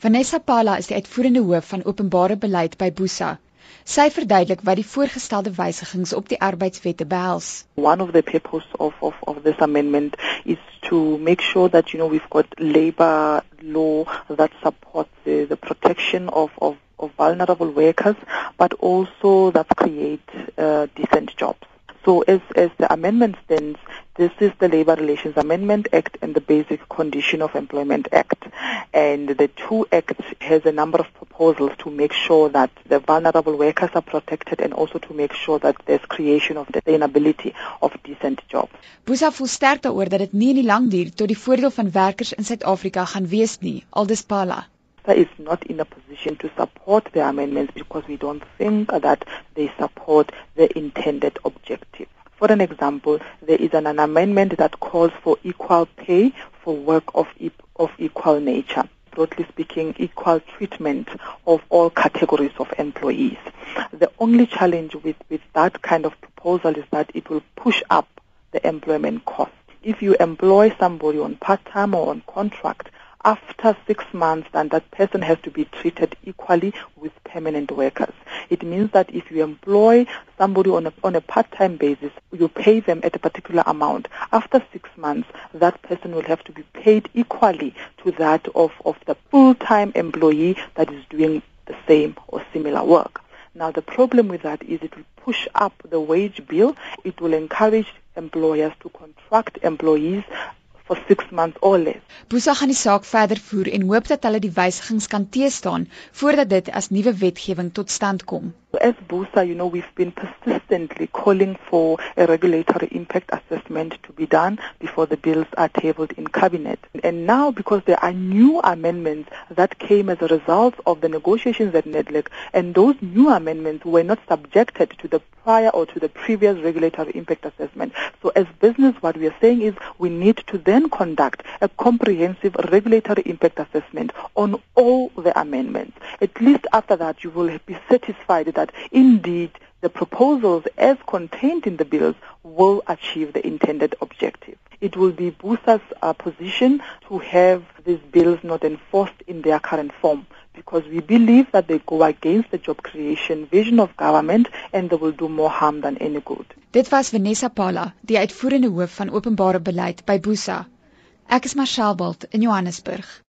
Vanessa Pala is die uitvoerende hoof van openbare beleid by Busa. Sy verduidelik wat die voorgestelde wysigings op die arbeidswette behels. One of the purpose of, of, of this amendment is to make sure that you know we've got labor law that supports the, the protection of, of, of vulnerable workers, but also that create uh, decent jobs. So as, as the amendment stands, this is the Labour Relations Amendment Act and the Basic Condition of Employment Act. And the two acts has a number of proposals to make sure that the vulnerable workers are protected and also to make sure that there's creation of the sustainability of decent jobs. Busa voel sterk daaroor dat dit nie in die lang duur tot die voordeel van werkers in Suid-Afrika gaan wees nie, aldus Pala. Is not in a position to support the amendments because we don't think that they support the intended objective. For an example, there is an, an amendment that calls for equal pay for work of, of equal nature. Broadly speaking, equal treatment of all categories of employees. The only challenge with, with that kind of proposal is that it will push up the employment cost. If you employ somebody on part-time or on contract, after six months, then that person has to be treated equally with permanent workers. It means that if you employ somebody on a, on a part-time basis, you pay them at a particular amount. After six months, that person will have to be paid equally to that of, of the full-time employee that is doing the same or similar work. Now, the problem with that is it will push up the wage bill. It will encourage employers to contract employees for 6 months or less. Busa gaan die saak verder voer en hoop dat hulle die wysigings kan teestaan voordat dit as nuwe wetgewing tot stand kom. As Busa, you know, we've been persistently calling for a regulatory impact assessment to be done before the bills are tabled in cabinet. And now, because there are new amendments that came as a result of the negotiations at NEDLAC, and those new amendments were not subjected to the prior or to the previous regulatory impact assessment. So as business, what we are saying is we need to then conduct a comprehensive regulatory impact assessment on all the amendments. At least after that, you will be satisfied that indeed the proposals as contained in the bills will achieve the intended objective. It will be Busa's uh, position to have these bills not enforced in their current form because we believe that they go against the job creation vision of government and they will do more harm than any good. Dit was Vanessa Pala, die uitvoerende hoof van openbare beleid by Busa. Ek is Marshall Bult in Johannesburg.